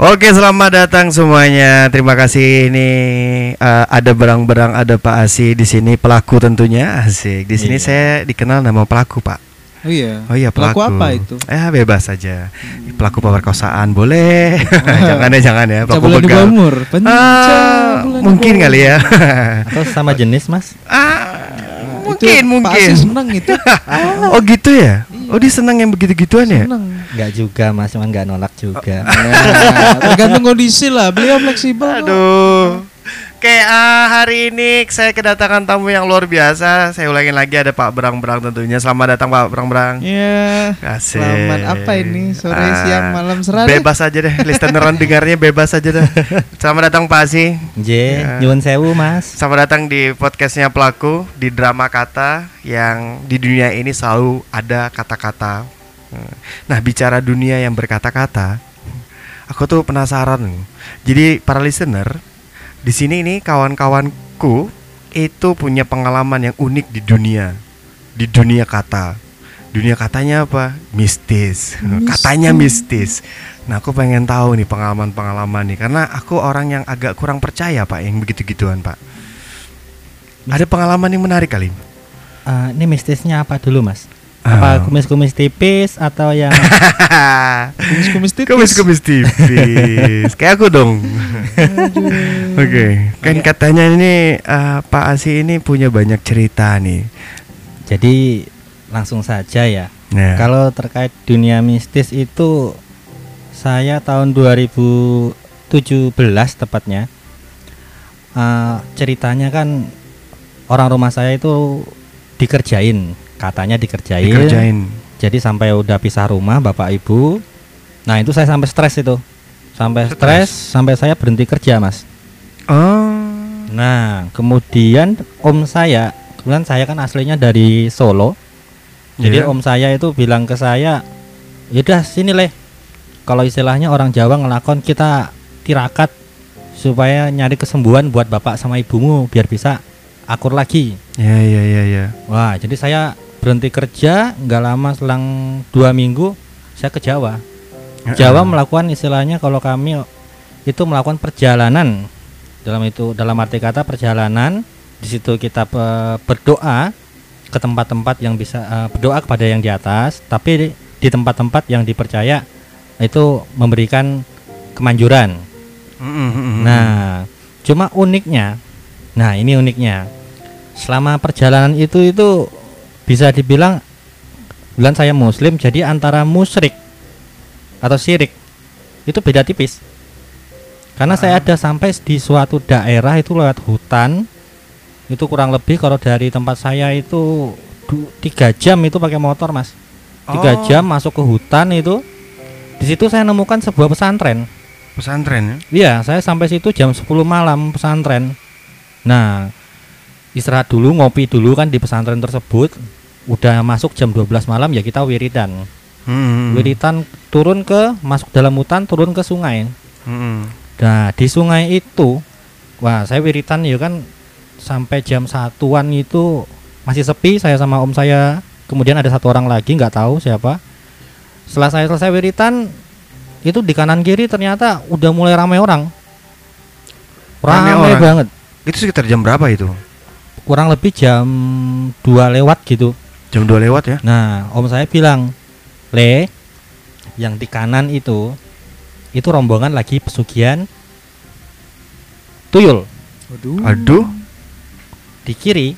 Oke, selamat datang semuanya. Terima kasih ini uh, ada berang-berang ada Pak Asi di sini pelaku tentunya. Asik. Di sini Iya. saya dikenal nama pelaku, Pak. Oh iya. Oh iya, pelaku. Pelaku apa itu? Eh, bebas saja. Pelaku pemerkosaan boleh. jangan ya, jangan ya. Pelaku di begal. bawah umur. Ah, mungkin kali ya. Atau sama jenis mas? ah, Itu mungkin, Pak mungkin. Asi seneng itu. oh gitu ya? Oh dia senang yang begitu-gituan ya? seneng. Enggak juga mas, cuman nggak nolak juga. Nah, tergantung kondisi lah. Beliau fleksibel. kok. Aduh. Oke, ah, hari ini saya kedatangan tamu yang luar biasa. Saya ulangin lagi ada Pak Berang-Berang tentunya. Selamat datang Pak Berang-Berang. Iya. Asik. Selamat apa ini? Sore, Ah, siang, malam serah deh. Bebas aja deh, listeneran dengarnya bebas aja deh. Selamat datang Pak Asi. J, Ya. nyuwun sewu mas. Selamat datang di podcastnya pelaku di drama kata yang di dunia ini selalu ada kata-kata. Nah bicara dunia yang berkata-kata, aku tuh penasaran. Jadi para listener di sini ini kawan-kawanku itu punya pengalaman yang unik di dunia, di dunia kata. Dunia katanya apa? Mistis. Katanya mistis. Nah aku pengen tahu nih pengalaman-pengalaman nih karena aku orang yang agak kurang percaya pak yang begitu-gituan pak. Ada pengalaman yang menarik kali. Eh, ini mistisnya apa dulu mas? Ah. Apa kumis-kumis tipis atau yang Kumis-kumis titis. Kumis-kumis tipis. Kayak aku dong. Oke, kan katanya ini eh, Pak Asi ini punya banyak cerita nih. jadi langsung saja ya. Nah, Kalau terkait dunia mistis itu saya tahun 2017 tepatnya eh, ceritanya kan orang rumah saya itu dikerjain, katanya dikerjain. dikerjain. Jadi sampai udah pisah rumah bapak ibu. Nah itu saya sampai stres itu, sampai Stres? stres, sampai saya berhenti kerja mas. Oh. Nah kemudian om saya, kebetulan saya kan aslinya dari Solo. Jadi Iya. om saya itu bilang ke saya, yaudah sini leh. Kalau istilahnya orang Jawa ngelakon kita tirakat supaya nyari kesembuhan buat bapak sama ibumu biar bisa akur lagi. Ya ya ya ya. Wah, jadi saya berhenti kerja nggak lama selang dua minggu saya ke Jawa. Jawa melakukan istilahnya kalau kami itu melakukan perjalanan dalam itu dalam arti kata perjalanan di situ kita berdoa ke tempat-tempat yang bisa eh, berdoa kepada yang di atas, tapi di, tempat-tempat yang dipercaya itu memberikan kemanjuran. Nah, cuma uniknya, nah ini uniknya, selama perjalanan itu itu bisa dibilang bulan saya Muslim, jadi antara musyrik atau syirik itu beda tipis. Karena saya ada sampai di suatu daerah itu lewat hutan, itu kurang lebih kalau dari tempat saya itu tiga jam itu pakai motor mas, tiga Oh, jam masuk ke hutan itu, di situ saya nemukan sebuah pesantren. pesantren ya. Iya, saya sampai situ jam 10 malam pesantren. Nah, istirahat dulu, ngopi dulu kan di pesantren tersebut. Udah masuk jam 12 malam ya kita wiridan. Hmm. Wiridan turun ke masuk dalam hutan, turun ke sungai. Hmm. Nah, di sungai itu wah, saya wiridan ya kan sampai jam satuan itu masih sepi saya sama om saya. Kemudian ada satu orang lagi nggak tahu siapa. Setelah saya selesai wiritan itu di kanan kiri ternyata udah mulai ramai orang. Ramai Ramai orang? banget. Itu sekitar jam berapa itu? Kurang lebih jam 2 lewat gitu. Jam 2 lewat ya? Nah, om saya bilang, "Le, yang di kanan itu itu rombongan lagi pesugihan tuyul." Waduh. Aduh. di kiri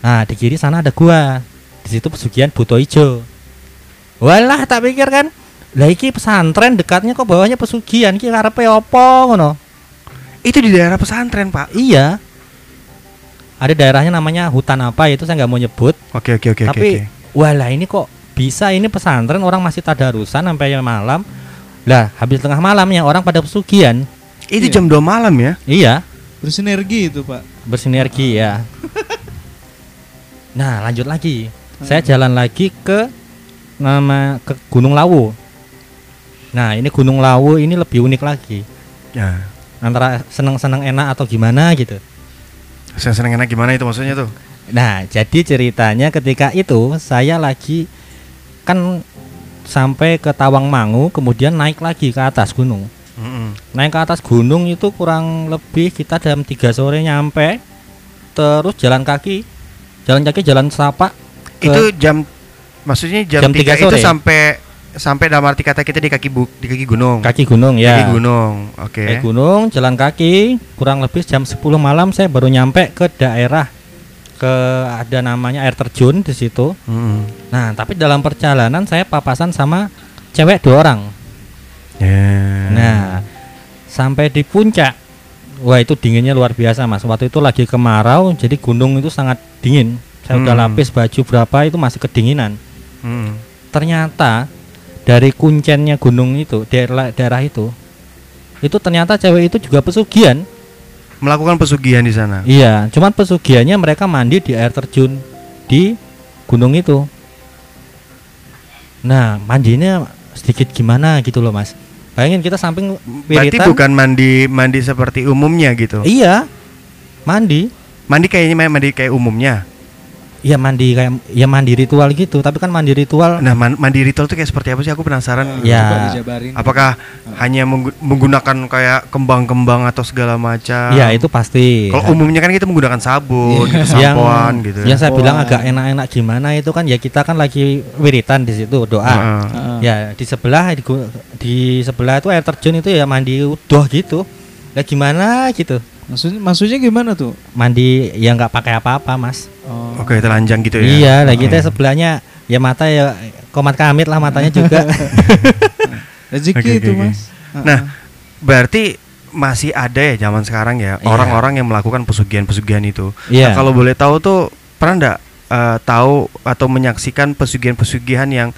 nah di kiri sana ada gua di situ pesugihan buto ijo walah tak pikir kan lah iki pesantren dekatnya kok bawahnya pesugihan ki karepe opo ngono Itu di daerah pesantren, Pak. iya ada daerahnya namanya hutan apa itu saya nggak mau nyebut Oke oke oke oke. tapi oke. walah ini kok bisa ini pesantren orang masih tadarusan sampai malam lah habis tengah malamnya orang pada pesugihan Itu Iya. jam 2 malam ya? iya Bersinergi itu, Pak. bersinergi ya. Nah, lanjut lagi. Saya jalan lagi ke nama ke Gunung Lawu. Nah, ini Gunung Lawu ini lebih unik lagi. Ya. Antara seneng-seneng enak atau gimana gitu. Saya seneng enak gimana itu maksudnya tuh? Nah, jadi ceritanya ketika itu saya lagi kan sampai ke Tawangmangu kemudian naik lagi ke atas gunung. Mm-mm. naik ke atas gunung itu kurang lebih kita jam 3 sore nyampe terus jalan kaki jalan kaki jalan setapak Itu jam maksudnya jam, Jam 3 tiga itu sore. sampai sampai dalam arti kata kita di kaki bu, di kaki gunung. kaki gunung ya Kaki gunung. Oke. Naik gunung jalan kaki kurang lebih jam 10 malam saya baru nyampe ke daerah ke ada namanya air terjun di situ Mm-mm. nah tapi dalam perjalanan saya papasan sama cewek dua orang Ya. Nah, sampai di puncak, wah itu dinginnya luar biasa mas. Waktu itu lagi kemarau, jadi gunung itu sangat dingin. Saya udah Hmm. lapis baju berapa itu masih kedinginan. Mm. Ternyata dari kuncennya gunung itu, daerah daerah itu, itu ternyata cewek itu juga pesugihan. melakukan pesugihan di sana. Iya, cuman pesugihannya mereka mandi di air terjun di gunung itu. Nah, mandinya sedikit gimana gitu loh mas. Bayangin kita samping Berarti wiritan, bukan mandi mandi seperti umumnya gitu. Iya, mandi. Mandi kayaknya mandi kayak umumnya. Iya mandi kayak ya mandi ritual gitu, tapi kan mandi ritual. Nah, man- mandi ritual itu kayak seperti apa sih? Aku penasaran. Ya. Coba dijabarin. Apakah hanya menggu- menggunakan kayak kembang-kembang atau segala macam? Iya itu pasti. Kalau umumnya kan kita menggunakan sabun, Iya. gitu, yang sampoan gitu. yang saya bilang agak enak-enak gimana itu kan ya kita kan lagi wiritan di situ doa. Heeh. Heeh. Ya di sebelah di, di sebelah itu air terjun itu ya mandi udoh gitu. Ya gimana gitu. Maksudnya maksudnya gimana tuh? Mandi ya nggak pakai apa-apa mas. Oh. Oke, telanjang gitu ya. Iya, lah kita Oke. sebelahnya ya mata ya komat kamit lah matanya juga. Rezeki oke, itu, oke. Mas. Nah, berarti masih ada ya zaman sekarang ya Iya. orang-orang yang melakukan pesugihan-pesugihan itu. Iya. Nah, kalau boleh tahu tuh pernah enggak tahu atau menyaksikan pesugihan-pesugihan yang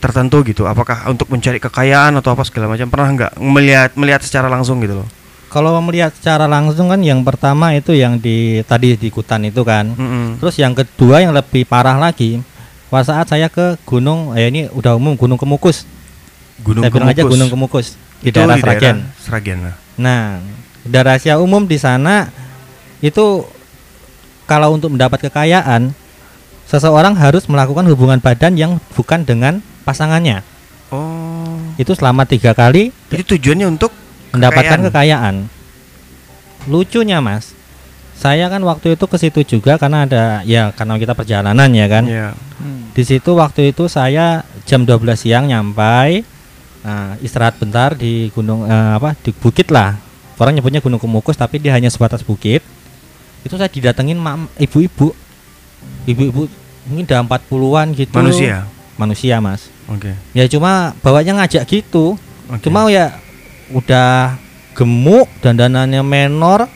tertentu gitu? Apakah untuk mencari kekayaan atau apa segala macam? Pernah nggak melihat melihat secara langsung gitu loh? Kalau melihat secara langsung kan yang pertama itu yang di tadi di Kutan itu kan. Mm-mm. Terus yang kedua yang lebih parah lagi, pada saat saya ke gunung, eh ini udah umum Gunung Kemukus. Gunung saya bilang aja Kemukus. Gunung Kemukus di Itu daerah Sragen. Sragen lah. Nah, udah rahasia umum di sana itu kalau untuk mendapat kekayaan, seseorang harus melakukan hubungan badan yang bukan dengan pasangannya. Oh. Itu selama tiga kali Itu tujuannya untuk mendapatkan Kekayaan. kekayaan. Lucunya mas, saya kan waktu itu ke situ juga karena ada ya karena kita perjalanan ya kan. Iya. Hmm. Di situ waktu itu saya jam 12 siang nyampai nah, istirahat bentar di gunung eh, apa di bukit lah. Orang nyebutnya Gunung Kemukus tapi dia hanya sebatas bukit. Itu saya didatengin ibu-ibu. Ibu-ibu mungkin udah 40-an gitu. Manusia. Manusia, Mas. Oke. Ya cuma bawanya ngajak gitu. Oke. Cuma ya udah gemuk dandanannya menor.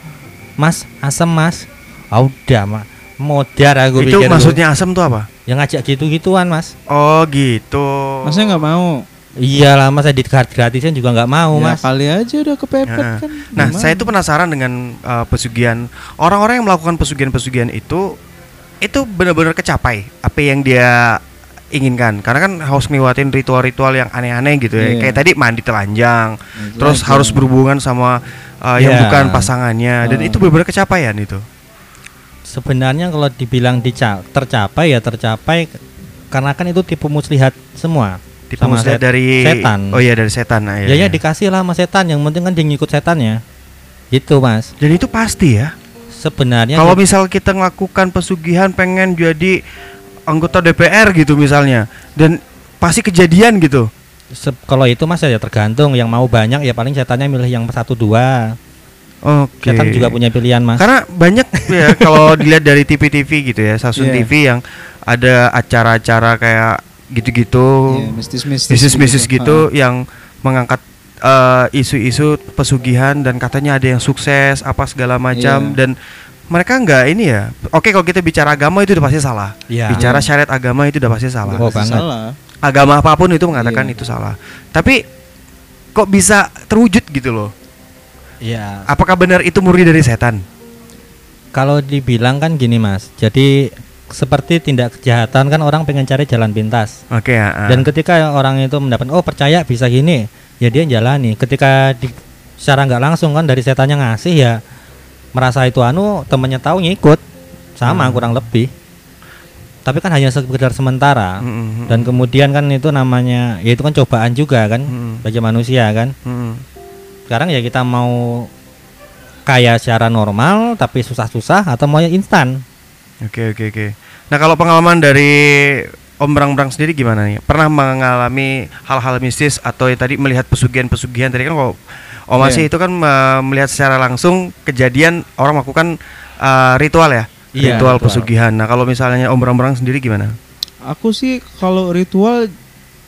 Mas, asem, Mas. Ah udah, Mas. Modar aku itu pikir. maksudnya asam tuh apa? yang ngajak gitu-gituan, Mas. Oh gitu. Masnya nggak mau? Iyalah masa di gratisan juga nggak mau ya, mas. kali aja udah kepepet Heeh. kan. Nah, Gimana? saya tuh penasaran dengan uh, pesugihan orang-orang yang melakukan pesugihan-pesugihan itu itu benar-benar kecapai apa yang dia inginkan karena kan harus ngelewatin ritual-ritual yang aneh-aneh gitu ya Iya. kayak tadi mandi telanjang Nah, terus telanjang. harus berhubungan sama uh, yang Iya. bukan pasangannya dan Oh. itu benar-benar kecapaian itu Sebenarnya kalau dibilang dica- tercapai ya tercapai karena kan itu tipu muslihat semua. tipe Sama muslihat set- dari setan. oh iya dari setan nah, Ya ya iya. dikasih lah sama setan yang penting kan dia ngikut setannya. Gitu mas. dan itu pasti ya Sebenarnya kalau misal kita melakukan pesugihan pengen jadi anggota DPR gitu misalnya dan pasti kejadian gitu se- kalau itu mas ya tergantung yang mau banyak ya paling setannya milih yang satu dua. Oke. Setan juga punya pilihan mas. Karena banyak ya kalau dilihat dari TV-TV gitu ya, stasiun Iya. TV yang ada acara-acara kayak gitu-gitu, Iya, mistis-mistis. bisnis-bisnis gitu yang mengangkat eh, isu-isu pesugihan dan katanya ada yang sukses apa segala macam Iya. dan mereka nggak ini ya. Oke kalau kita bicara agama itu udah pasti salah. Ya. Bicara syariat agama itu udah pasti salah. Oh, banget. Salah. Agama apa pun itu mengatakan Iya. itu salah. Tapi kok bisa terwujud gitu loh? Ya. Apakah benar itu murni dari setan? Kalau dibilang kan gini mas. Jadi seperti tindak kejahatan kan orang pengen cari jalan pintas. Oke ya. ah. Dan ketika orang itu mendapat oh percaya bisa gini, ya dia jalani. Ketika di, secara nggak langsung kan dari setannya ngasih ya merasa itu anu temennya tahu ngikut sama Hmm. kurang lebih. Tapi kan hanya sekedar sementara. Mm, mm, mm. Dan kemudian kan itu namanya ya itu kan cobaan juga kan Mm, bagi manusia kan. mm. Sekarang ya kita mau kaya secara normal tapi susah-susah atau mau instan. Oke oke oke. Nah kalau pengalaman dari Om Brang-Brang sendiri gimana nih? Pernah mengalami hal-hal mistis atau ya tadi melihat pesugihan-pesugihan tadi kan kalau Om Masih Iya. itu kan eh, melihat secara langsung kejadian orang melakukan eh, ritual ya? Iya, ritual ritual. pesugihan. Nah kalau misalnya Om Brang-Brang sendiri gimana? Aku sih kalau ritual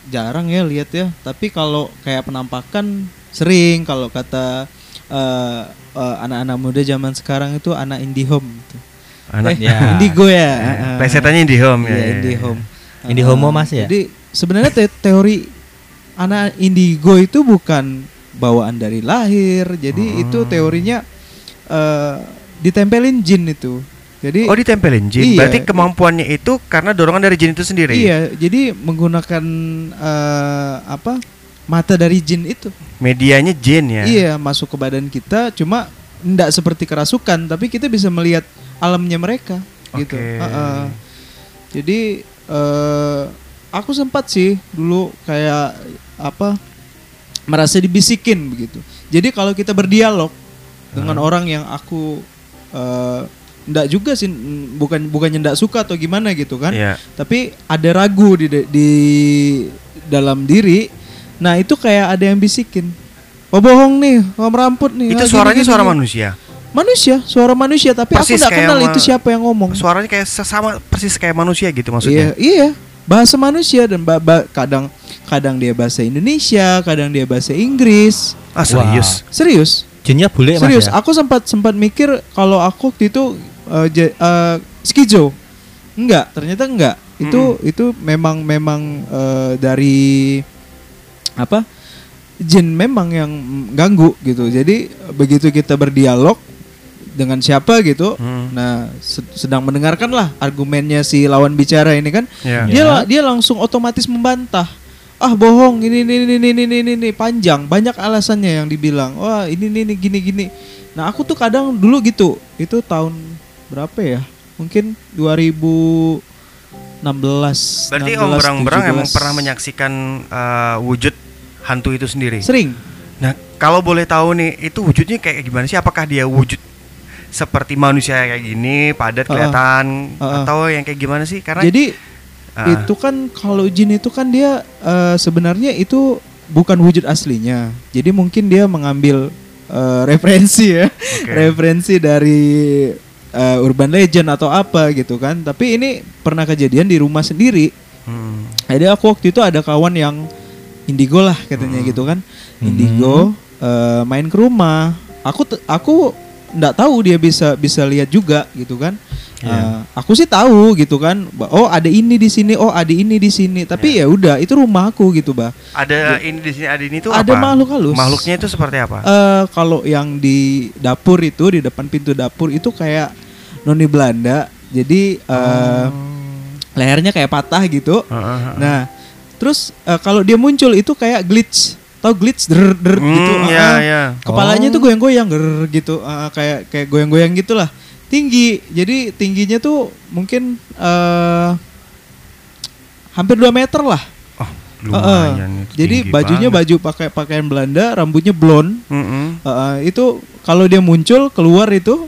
jarang ya lihat ya, tapi kalau kayak penampakan sering kalau kata eh, eh, anak-anak muda zaman sekarang itu anak indie home gitu. Anak eh, ya. indigo ya. Eh, plesetannya indie home ya. Iya, ya, indie ya. Indie homo, Mas, ya? Jadi sebenarnya te- teori anak indigo itu bukan bawaan dari lahir. Jadi Hmm. itu teorinya eh, ditempelin jin itu. Jadi Oh ditempelin jin. Iya. Berarti kemampuannya itu karena dorongan dari jin itu sendiri. Iya, jadi menggunakan eh, apa mata dari jin itu. Medianya jin ya. Iya, masuk ke badan kita, cuma tidak seperti kerasukan, tapi kita bisa melihat alamnya mereka, gitu. Oke. Heeh. Jadi eh, aku sempat sih dulu kayak apa merasa dibisikin begitu. Jadi kalau kita berdialog dengan orang yang aku eh, ndak juga sih, bukan bukannya ndak suka atau gimana gitu kan? Iya. tapi ada ragu di di dalam diri nah itu kayak ada yang bisikin oh bohong nih oh meramput nih Itu Ah, gini, suaranya gini, suara gini." manusia. Manusia suara manusia tapi Persis aku nggak kenal itu siapa yang ngomong. Suaranya kayak sesama persis kayak manusia gitu iya maksudnya. iya bahasa manusia dan ba- ba- kadang kadang dia bahasa Indonesia kadang dia bahasa Inggris. Ah serius. serius? Jinnya bule Mas serius ya? aku sempat sempat mikir kalau aku waktu itu eh, ja- eh, skizo enggak ternyata enggak. Itu itu memang memang eh, dari apa jin memang yang ganggu gitu. Jadi begitu kita berdialog dengan siapa gitu Hmm. nah se- sedang mendengarkan lah argumennya si lawan bicara ini kan Ya. dia dia langsung otomatis membantah ah bohong ini ini ini ini ini ini, ini. panjang banyak alasannya yang dibilang wah ini ini, ini gini gini nah aku tuh kadang dulu gitu itu tahun berapa ya mungkin 2016 Berarti 16, Om Berang-Berang 17. emang pernah menyaksikan eh, wujud hantu itu sendiri. sering Nah, kalau boleh tahu nih, itu wujudnya kayak gimana sih? Apakah dia wujud seperti manusia kayak gini, padat Uh-uh. kelihatan, Uh-uh. atau yang kayak gimana sih? Karena jadi Ah. itu kan kalau jin itu kan dia eh, sebenarnya itu bukan wujud aslinya jadi mungkin dia mengambil eh, referensi ya Oke. referensi dari eh, urban legend atau apa gitu kan tapi ini pernah kejadian di rumah sendiri Hmm. jadi aku waktu itu ada kawan yang indigo lah katanya gitu kan indigo eh, main ke rumah aku aku nggak tahu dia bisa bisa lihat juga gitu kan Iya. Eh, aku sih tahu gitu kan oh ada ini di sini oh ada ini di sini tapi ya udah itu rumah aku gitu bah Ada ini di sini, ada ini tuh Ada apa? makhluk halus. Makhluknya itu seperti apa? Eh kalau yang di dapur itu di depan pintu dapur itu kayak noni Belanda jadi eh lehernya kayak patah gitu Heeh. Nah, terus eh, kalau dia muncul itu kayak glitch. Tahu glitch der der Hmm, gitu. ya, ah, ya. Kepalanya tuh goyang-goyang der gitu. ah, kayak kayak goyang-goyang gitulah. Tinggi. Jadi tingginya tuh mungkin eh hampir 2 meter lah. Oh, Ah, ah. lumayan. itu Jadi bajunya banget. baju pakai pakaian Belanda, rambutnya blond. Mm-mm. Ah, ah, itu kalau dia muncul keluar itu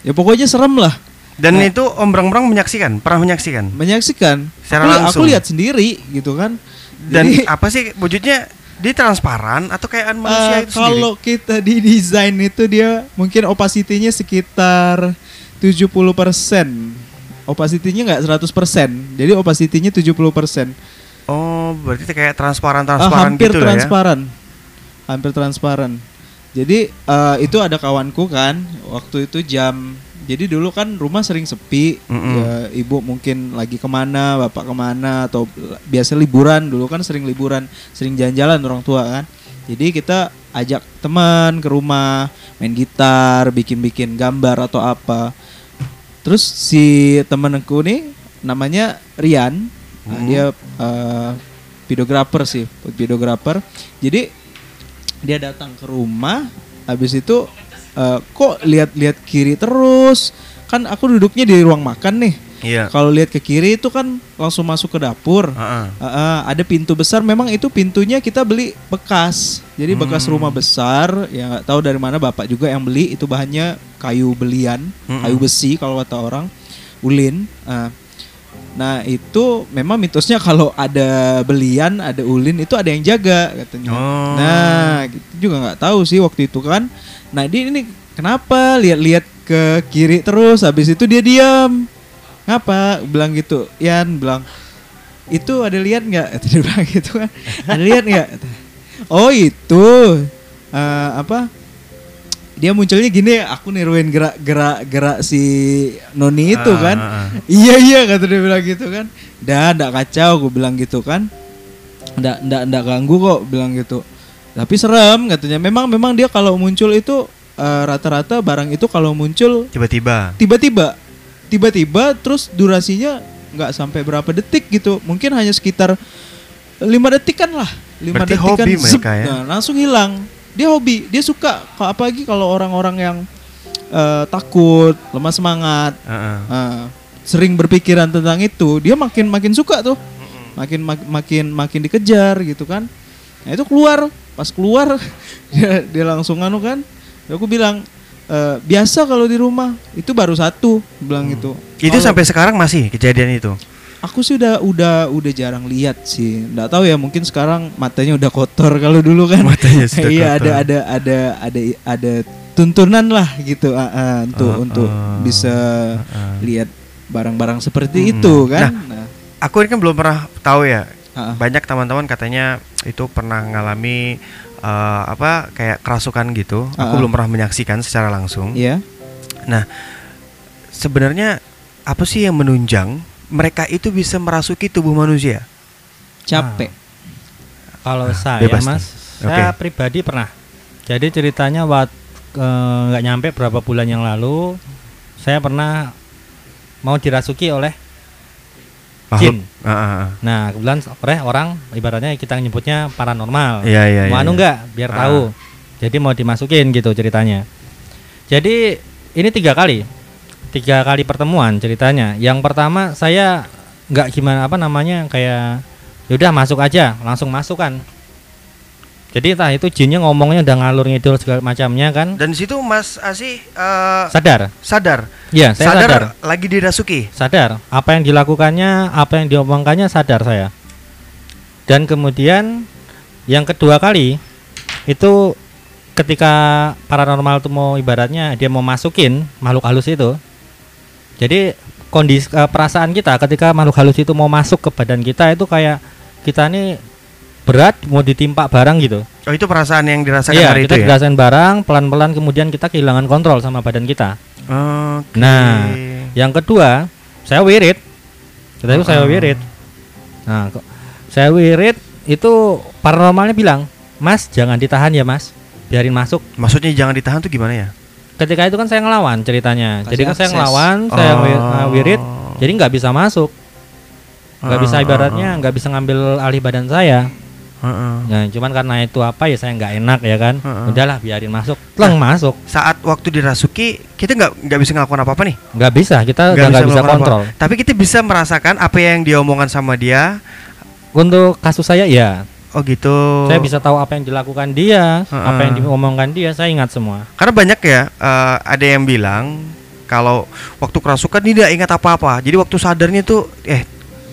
ya pokoknya serem lah. Dan Nah. itu Om Brang-Brang menyaksikan, pernah menyaksikan. Menyaksikan. Secara aku, langsung. aku lihat sendiri gitu kan. Dan Jadi- apa sih wujudnya? Dia transparan atau kayak manusia Eh, itu sendiri? kalau kita di desain itu dia mungkin opacity-nya sekitar 70%. Opacity-nya nggak 100%. Jadi opacity-nya 70%. Oh, berarti kayak transparan-transparan hampir gitu lah ya. transparan. Hampir transparan. Jadi eh, itu ada kawanku kan waktu itu jam jadi dulu kan rumah sering sepi, Mm-mm. ya, ibu mungkin lagi ke mana, bapak ke mana atau biasa liburan dulu kan sering liburan, sering jalan-jalan orang tua kan. Jadi kita ajak teman ke rumah, main gitar, bikin-bikin gambar atau apa. Terus si temenku nih namanya Rian, Nah, Hmm. dia eh, videografer sih, videografer. Jadi dia datang ke rumah, habis itu eh, kok lihat-lihat kiri terus. Kan aku duduknya di ruang makan nih. Iya. Kalau lihat ke kiri itu kan langsung masuk ke dapur. Heeh. Uh, uh, ada pintu besar memang itu pintunya kita beli bekas jadi bekas Hmm. rumah besar ya nggak tahu dari mana bapak juga yang beli itu bahannya kayu belian Mm-mm. kayu besi kalau kata orang ulin Uh, nah itu memang mitosnya kalau ada belian ada ulin itu ada yang jaga katanya Oh. nah gitu juga nggak tahu sih waktu itu kan nah dia ini kenapa? Lihat-lihat ke kiri terus habis itu dia diam. Ngapa bilang gitu. Yan bilang itu ada lihat nggak? Dia bilang gitu kan. Ada lihat nggak? Oh itu eh, apa? Dia munculnya gini aku niruin gerak gerak gerak si noni itu Ah, kan. ah, ah. iya iya kata dia bilang gitu kan. Dah ndak kacau gue bilang gitu kan. Ndak ndak ndak ganggu kok bilang gitu tapi serem katanya. Memang memang dia kalau muncul itu eh, rata-rata barang itu kalau muncul Tiba-tiba. tiba-tiba. Tiba-tiba terus durasinya nggak sampai berapa detik gitu. Mungkin hanya sekitar lima detik kan lah. Lima Berarti detik kan hobi zep, mereka ya? nah, langsung hilang. Dia hobi. Dia suka Ka- apalagi kalau orang-orang yang eh, takut lemah semangat Heeh. eh, sering berpikiran tentang itu dia makin makin suka tuh. Makin mak- makin makin dikejar gitu kan nah itu keluar. Pas keluar dia, dia langsung anu kan. Aku bilang "Eh, biasa kalau di rumah. Itu baru satu bilang gitu. Itu Kalau- sampai sekarang masih kejadian itu. aku sih udah udah udah jarang lihat sih. Nggak tahu ya mungkin sekarang matanya udah kotor kalau dulu kan. Matanya sudah iya ada ada ada ada ada tuntunan lah gitu ah, ah, untuk Ah, untuk ah, bisa ah. lihat barang-barang seperti Hmm. itu kan. Nah, Aku ini kan belum pernah tahu ya. Ah, ah. Banyak teman-teman katanya itu pernah ngalami eh, apa kayak kerasukan gitu. Aku Ah, ah. belum pernah menyaksikan secara langsung. Iya. Sebenarnya apa sih yang menunjang mereka itu bisa merasuki tubuh manusia? capek Kalau Ah, saya bebas mas, nih. saya pribadi pernah. Jadi ceritanya waktu nggak nyampe berapa bulan yang lalu, saya pernah mau dirasuki oleh Jin. Ah, ah, ah. Nah kebetulan oleh orang ibaratnya kita nyebutnya paranormal. Iya iya iya. mau anu iya. nggak biar Ah. tahu. Jadi mau dimasukin gitu ceritanya. Jadi ini tiga kali, tiga kali pertemuan ceritanya. Yang pertama saya nggak gimana apa namanya kayak yaudah masuk aja, langsung masuk kan. Jadi entah itu jinnya ngomongnya udah ngalur ngidul segala macamnya kan. Dan di situ Mas Asi eh, Sadar, sadar, iya saya sadar, sadar. lagi dirasuki. sadar apa yang dilakukannya apa yang diomongkannya sadar saya dan kemudian yang kedua kali itu ketika paranormal itu mau ibaratnya dia mau masukin makhluk halus itu jadi kondisi eh, perasaan kita ketika makhluk halus itu mau masuk ke badan kita itu kayak kita ini berat mau ditimpa barang gitu Oh itu perasaan yang dirasakan iya hari kita itu ya? barang pelan-pelan kemudian kita kehilangan kontrol sama badan kita Oke. Nah, Yang kedua, saya wirid. Ketika itu saya Ah. wirid. Nah, kok saya wirid itu paranormalnya bilang, "Mas, jangan ditahan ya, Mas. Biarin masuk." maksudnya jangan ditahan tuh gimana ya? Ketika itu kan saya ngelawan ceritanya. Kasih jadi kan saya akses. ngelawan, saya Oh. uh, wirid, jadi nggak bisa masuk. Nggak bisa Ah, ibaratnya ah, nggak bisa ngambil alih badan saya. Ah. Nah, cuman karena itu apa ya saya nggak enak ya kan. Ah. Udahlah biarin masuk. Leng masuk. Saat waktu dirasuki kita nggak nggak bisa ngelakuin apa apa nih. Nggak bisa, kita Nggak bisa apa-apa. kontrol. Tapi kita bisa merasakan apa yang diomongan sama dia. Untuk kasus saya ya, Oh gitu. saya bisa tahu apa yang dilakukan dia, Heeh. apa yang diomongkan dia, saya ingat semua. Karena banyak ya eh, ada yang bilang kalau waktu kerasukan dia tidak ingat apa-apa. Jadi waktu sadarnya tuh eh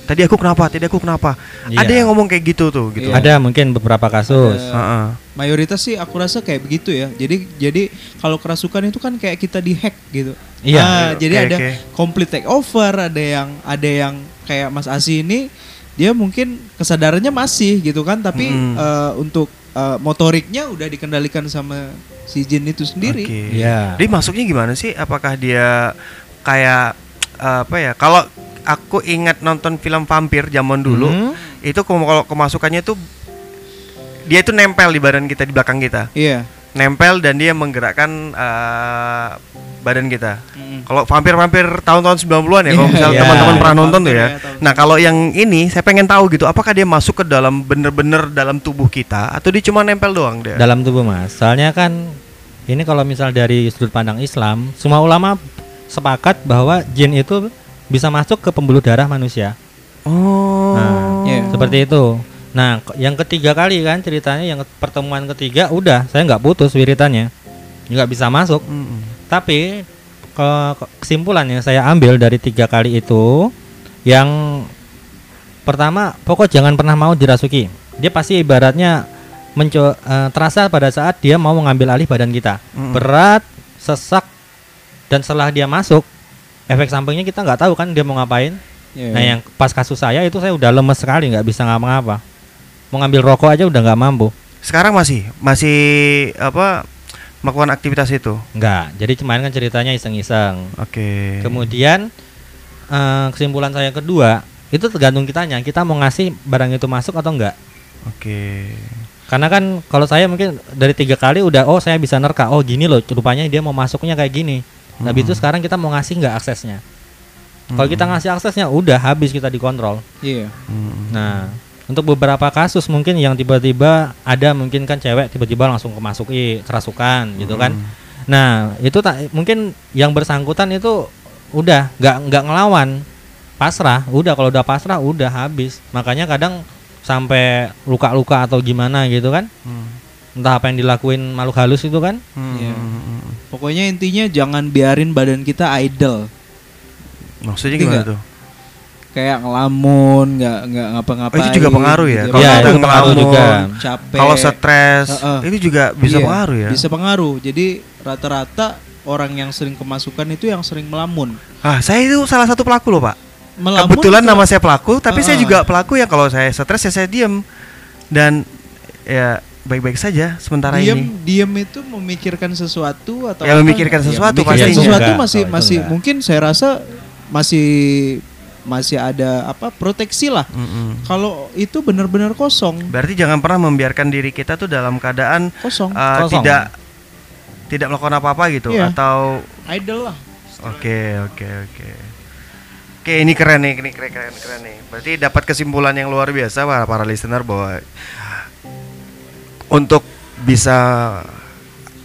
tadi aku kenapa? Tadi aku kenapa? Iya. Ada yang ngomong kayak gitu tuh gitu. Iya. Ada mungkin beberapa kasus. Ada. Heeh. mayoritas sih aku rasa kayak begitu ya jadi jadi kalau kerasukan itu kan kayak kita dihack gitu Iya. Ah, Oke, jadi ada oke. complete take over ada yang ada yang kayak Mas Asi ini dia mungkin kesadarannya masih gitu kan tapi Mm. eh, untuk eh, motoriknya udah dikendalikan sama si jin itu sendiri Oke. Iya. Dia masuknya gimana sih? Apakah dia kayak eh, apa ya? Kalau aku ingat nonton film vampir zaman dulu, Hmm. itu kalau kemasukannya tuh dia itu nempel di badan kita di belakang kita. iya Nempel dan dia menggerakkan eh, badan kita. Mm. Kalau vampir-vampir tahun-tahun 90-an ya, kalau Iya, misalnya iya. teman-teman pernah Vampir nonton tuh ya. Nah, kalau yang ini saya pengen tahu gitu, apakah dia masuk ke dalam bener-bener dalam tubuh kita atau dia cuma nempel doang dia? Dalam tubuh Mas. Soalnya kan ini kalau misal dari sudut pandang Islam, semua ulama sepakat bahwa jin itu bisa masuk ke pembuluh darah manusia. Oh. Nah, Iya. Seperti itu. Nah, yang ketiga kali kan ceritanya yang pertemuan ketiga udah saya nggak putus wiritannya, nggak bisa masuk. Mm-mm. Tapi ke ke- kesimpulan yang saya ambil dari tiga kali itu, yang pertama pokok jangan pernah mau dirasuki. Dia pasti ibaratnya menco eh, terasa pada saat dia mau mengambil alih badan kita, Mm-mm. berat, sesak, dan setelah dia masuk, efek sampingnya kita nggak tahu kan dia mau ngapain. Iya. Nah yang pas kasus saya itu saya udah lemes sekali nggak bisa ngapa-ngapa. Mau ngambil rokok aja udah nggak mampu. Sekarang masih masih apa melakukan aktivitas itu. Nggak. Jadi kemarin kan ceritanya iseng-iseng. Oke. Kemudian eh, kesimpulan saya kedua itu tergantung kitanya. Kita mau ngasih barang itu masuk atau enggak. Oke. Karena kan kalau saya mungkin dari tiga kali udah oh saya bisa nerka. Oh gini loh rupanya dia mau masuknya kayak gini. Nah Mm-mm. itu sekarang kita mau ngasih nggak aksesnya. Kalau kita Mm-mm. ngasih aksesnya udah habis kita dikontrol. Iya. Mm-mm. Nah, untuk beberapa kasus mungkin yang tiba-tiba ada mungkin kan cewek tiba-tiba langsung kemasuki kerasukan gitu kan. Mm. Nah, itu tak mungkin yang bersangkutan itu udah nggak nggak ngelawan. Pasrah, udah kalau udah pasrah udah habis. Makanya kadang sampai luka-luka atau gimana gitu kan. Mm. Entah apa yang dilakuin makhluk halus itu kan. Mm. Iya. Mm. Pokoknya intinya jangan biarin badan kita idle. Maksudnya Ngerti gimana tuh? Kayak ngelamun, nggak nggak ngapa-ngapain. Oh, itu juga pengaruh ya? gitu. Kalau Iya, kita itu pengaruh ngelamun, juga. capek. Kalau stres Heeh. itu juga bisa Iya, pengaruh ya. Bisa pengaruh. Jadi rata-rata orang yang sering kemasukan itu yang sering melamun. Ah, saya itu salah satu pelaku loh, Pak. Melamun Kebetulan itu- nama saya pelaku, tapi saya Heeh. juga pelaku yang kalau saya stres ya saya diem dan ya baik-baik saja sementara diam ini. diam itu memikirkan sesuatu atau Ya, apa? memikirkan sesuatu memikirkan pastinya. sesuatu Enggak, masih itu masih enggak. mungkin saya rasa masih masih ada apa proteksi lah Mm-mm. kalau itu benar-benar kosong Berarti jangan pernah membiarkan diri kita tuh dalam keadaan kosong uh, Kosong. tidak tidak melakukan apa-apa gitu Iya. atau idle lah Oke, oke, oke. Oke, ini keren nih, ini keren, keren, keren nih. Berarti dapat kesimpulan yang luar biasa para para listener bahwa untuk bisa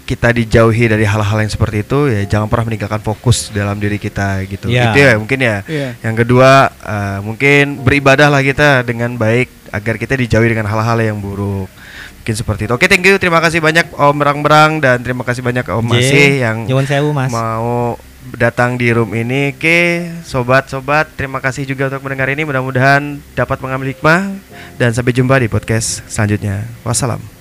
kita dijauhi dari hal-hal yang seperti itu ya jangan pernah meninggalkan fokus dalam diri kita gitu. Iya. Itu ya mungkin ya. Iya. Yang kedua eh, mungkin beribadahlah kita dengan baik agar kita dijauhi dengan hal-hal yang buruk. Mungkin seperti itu. Oke, thank you. Terima kasih banyak Om Berang-berang dan terima kasih banyak Om Masih yang sewu, Mas. mau datang di room ini. Oke, sobat-sobat, terima kasih juga untuk mendengar ini. Mudah-mudahan dapat mengambil hikmah dan sampai jumpa di podcast selanjutnya. Wassalam.